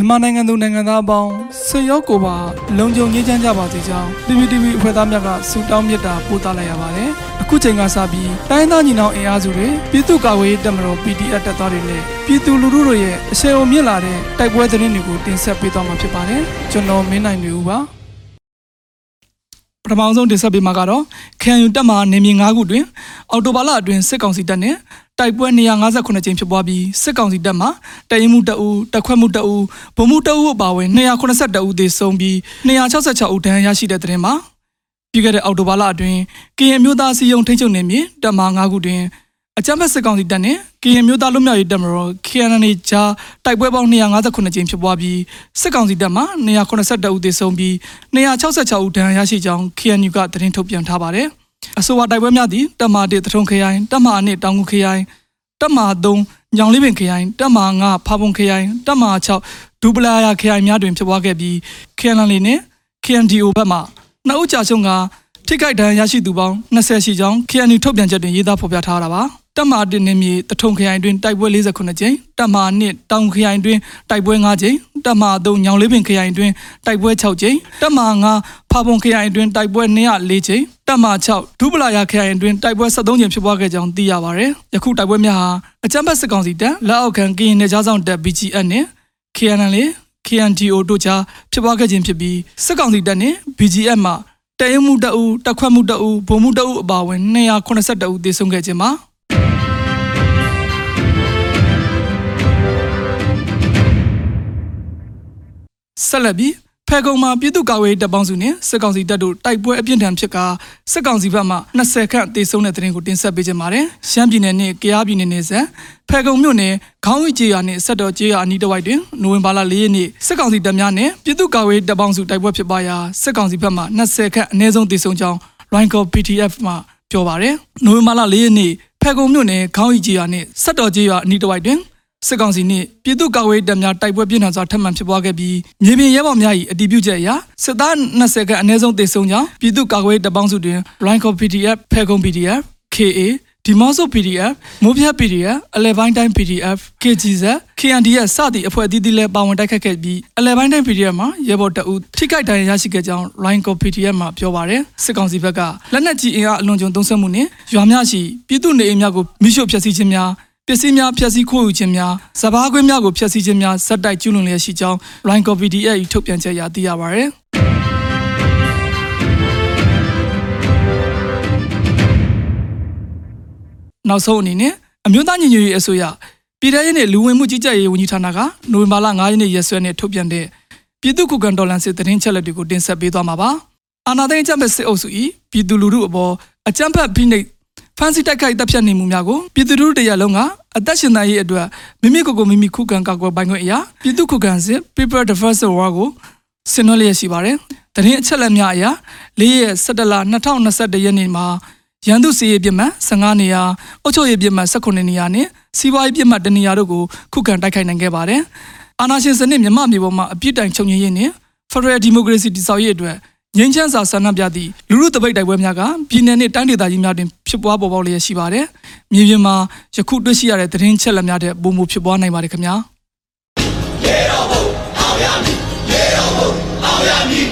မြန်မာနိုင်ငံသူနိုင်ငံသားအပေါင်းဆွေရောက်ကိုပါလုံခြုံရေးချမ်းကြပါစေကြောင်း PPTV အဖွဲ့သားများကဆုတောင်းမေတ္တာပို့သလိုက်ရပါတယ်။အခုချိန်ကစပြီးတိုင်းသားညီနောင်အင်အားစုတွေပြည်သူ့ကာကွယ်ရေးတပ်မတော် PDF တပ်သားတွေနဲ့ပြည်သူလူထုတို့ရဲ့အဆင်အုံမြင့်လာတဲ့တိုက်ပွဲသတင်းတွေကိုတင်ဆက်ပေးသွားမှာဖြစ်ပါတယ်။ကျွန်တော်မင်းနိုင်နေဦးပါ။ ပထမဆုံးတင်ဆက်ပေးမှာကတော့ခံယူတပ်မှနေမြေ9ခုတွင်အော်တိုဘာလအတွင်းစစ်ကောင်စီတပ်နဲ့တိုက်ပွဲ158ကြိမ်ဖြစ်ပွားပြီးစစ်ကောင်စီတပ်မှတရင်မှုတအူတက်ခွက်မှုတအူဗုံမှုတအူအပါအဝင်282ဦးသေဆုံးပြီး266ဦးဒဏ်ရာရရှိတဲ့တဲ့တင်မှာပြီးခဲ့တဲ့အော်တိုဘာလအတွင်းကရင်မျိုးသားစီယုံထိန်းချုပ်နေမြေတပ်မ9ခုတွင်အကြမ်းဖက်စစ်ကောင်စီတပ်နဲ့ ကရင်မျိုးသားလူမျိုးရေးတပ်မတော် KNN ကြားတိုက်ပွဲပေါင်း258ကြိမ်ဖြစ်ပွားပြီးစစ်ကောင်စီတပ်မှ282ဦးသေဆုံးပြီး266ဦးဒဏ်ရာရရှိကြောင်း KNU ကသတင်းထုတ်ပြန်ထားပါတယ်။အဆိုပါတိုက်ပွဲများသည်တပ်မ1တထုံခရိုင်တပ်မ2တောင်ငူခရိုင်တပ်မ3ညောင်လေးပင်ခရိုင်တပ်မ5ဖာပုံခရိုင်တပ်မ6ဒူပလာယာခရိုင်များတွင်ဖြစ်ပွားခဲ့ပြီး KNL နဲ့ KNDO ဘက်မှနှစ်ဦးကြာဆုံးကထိခိုက်ဒဏ်ရာရရှိသူပေါင်း20ရှိကြောင်း KNU ထုတ်ပြန်ချက်တွင်ရေးသားဖော်ပြထားတာပါ တပ်မ1နေမြေတထုံခရိုင်တွင်တိုက်ပွဲ48ကြိမ်တပ်မ2တောင်ခရိုင်တွင်တိုက်ပွဲ5ကြိမ်တပ်မ3ညောင်လေးပင်ခရိုင်တွင်တိုက်ပွဲ6ကြိမ်တပ်မ5ဖာပုံခရိုင်တွင်တိုက်ပွဲ204ကြိမ်တပ်မ6ဒုပလာယာခရိုင်တွင်တိုက်ပွဲ73ကြိမ်ဖြစ်ပွားခဲ့ကြောင်းသိရပါတယ်ယခုတိုက်ပွဲများဟာအကြမ်းဖက်စစ်ကောင်စီတပ်လက်အောက်ခံကရင်နယ်ခြားဆောင်တပ် BGF နဲ့ KNL KNDO တို့ကြားဖြစ်ပွားခဲ့ခြင်းဖြစ်ပြီးစစ်ကောင်စီတပ်နဲ့ BGF မှတရင်မှုတအူတက်ခွက်မှုတအူဗုံမှုတအူအပါအဝင်282ဦးသေဆုံးခဲ့ခြင်းပါ ဆက်လက်ပြီးဖဲကုံမှာပြည်သူ့ကာကွယ်ရေးတပ်ပေါင်းစုနဲ့စစ်ကောင်စီတပ်တို့တိုက်ပွဲအပြင်းထန်ဖြစ်ကာစစ်ကောင်စီဘက်မှ20ခန့်သေဆုံးတဲ့တဲ့ရင်ကိုတင်ဆက်ပေးကြပါမယ်။ရှမ်းပြည်နယ်နဲ့ကယားပြည်နယ်နယ်စပ်ဖဲကုံမြို့နယ်ခေါင်းဝိကျေးရွာနဲ့ဆက်တော်ကျေးရွာအနီးတစ်ဝိုက်တွင်နိုဝင်ဘာလ၄ရက်နေ့စစ်ကောင်စီတပ်များနဲ့ပြည်သူ့ကာကွယ်ရေးတပ်ပေါင်းစုတိုက်ပွဲဖြစ်ပွားရာစစ်ကောင်စီဘက်မှ20ခန့်အနည်းဆုံးသေဆုံးကြောင်း Ranko PTF မှပြောပါရယ်။နိုဝင်ဘာလ၄ရက်နေ့ဖဲကုံမြို့နယ်ခေါင်းဝိကျေးရွာနဲ့ဆက်တော်ကျေးရွာအနီးတစ်ဝိုက်တွင် စစ်ကောင်စီနှင့်ပြည်သူ့ကာကွယ်ရေးတပ်များတိုက်ပွဲပြင်းထန်စွာထပ်မံဖြစ်ပွားခဲ့ပြီးမြေပြင်ရဲဘော်များ၏အတည်ပြုချက်အရစစ်သား20ခန့်အနည်းဆုံးသေဆုံးကြောင်းပြည်သူ့ကာကွယ်ရေးတပ်ပေါင်းစုတွင် Ranko PDF, Phegon PDF, KA ဒီမော့ဆို PDF, မိုးပြတ် PDF, အလဲပိုင်းတိုင်း PDF, KGZ, KNDS စသည့်အဖွဲ့အသီးသီးလည်းပါဝင်တိုက်ခတ်ခဲ့ပြီးအလဲပိုင်းတိုင်း PDF မှာရဲဘော်တအုပ်ထိခိုက်ဒဏ်ရာရရှိခဲ့ကြောင်း Ranko PDF မှာပြောပါရယ်စစ်ကောင်စီဘက်ကလက်နက်ကြီးအင်အားအလွန်ကျွံသုံးစွဲမှုနှင့်ရွာများရှိပြည်သူနေအိမ်များကိုမိရှို့ဖျက်ဆီးခြင်းများ ပစ္စည်းများဖျက်ဆီးခိုးယူခြင်းများစဘာခွင့်များကိုဖျက်ဆီးခြင်းများဇက်တိုက်ကျူးလွန်လျက်ရှိကြောင်း Line Copy DA ထုတ်ပြန်ချက်အရသိရပါဗျ။နောက်ဆုံးအနေနဲ့အမျိုးသားညီညွတ်ရေးအစိုးရပြည်ထရေးနဲ့လူဝင်မှုကြီးကြပ်ရေးဝန်ကြီးဌာနကနိုဝင်ဘာလ9ရက်နေ့ရက်စွဲနဲ့ထုတ်ပြန်တဲ့ပြည်သူ့ခုခံတော်လှန်စစ်တရင်ချက်လက်တွေကိုတင်ဆက်ပေးသွားမှာပါ။အာဏာသိမ်းအကြမ်းဖက်စစ်အုပ်စု၏ပြည်သူလူထုအပေါ်အကြမ်းဖက်ဖိနှိပ် ဖမ်းဆီးတိုက်ခိုက်တပ်ဖြတ်နေမှုများကိုပြည်သူလူထုတရားလုံးကအသက်ရှင်သန်ရေးအတွက်မိမိကိုယ်ကိုမိမိခုခံကာကွယ်ပိုင်ခွင့်အရာပြည်သူခုခံစစ် People Defense War ကိုဆင်နွှဲလျက်ရှိပါတယ်။တရင်အချက်လက်များအရာ၄ရက်17လ2021ရက်နေ့မှာရန်သူစီရေးပြစ်မှတ်15နေရာအုပ်ချုပ်ရေးပြစ်မှတ်18နေရာနဲ့စီးပွားရေးပြစ်မှတ်1နေရာတို့ကိုခုခံတိုက်ခိုက်နိုင်ခဲ့ပါတယ်။အာဏာရှင်စနစ်မြမမြေပေါ်မှာအပြစ်တိုင်ချုပ်ငြိမ်းရေးနဲ့ Federal Democracy တည်ဆောက်ရေးအတွက် ငင်းချမ်းစာဆန္ဒပြသည့်လူလူတပိတ်တိုက်ပွဲများကပြည်내နဲ့တိုင်းဒေသကြီးများတွင်ဖြစ်ပွားပေါ်ပေါက်လျက်ရှိပါတယ်။မြေပြင်မှာယခုတွေ့ရှိရတဲ့သတင်းချက်လက်များတဲ့ပုံမှုဖြစ်ပွားနိုင်ပါတယ်ခင်ဗျာ။ရေတော်ဘုံအောင်ရမည်ရေတော်ဘုံအောင်ရမည်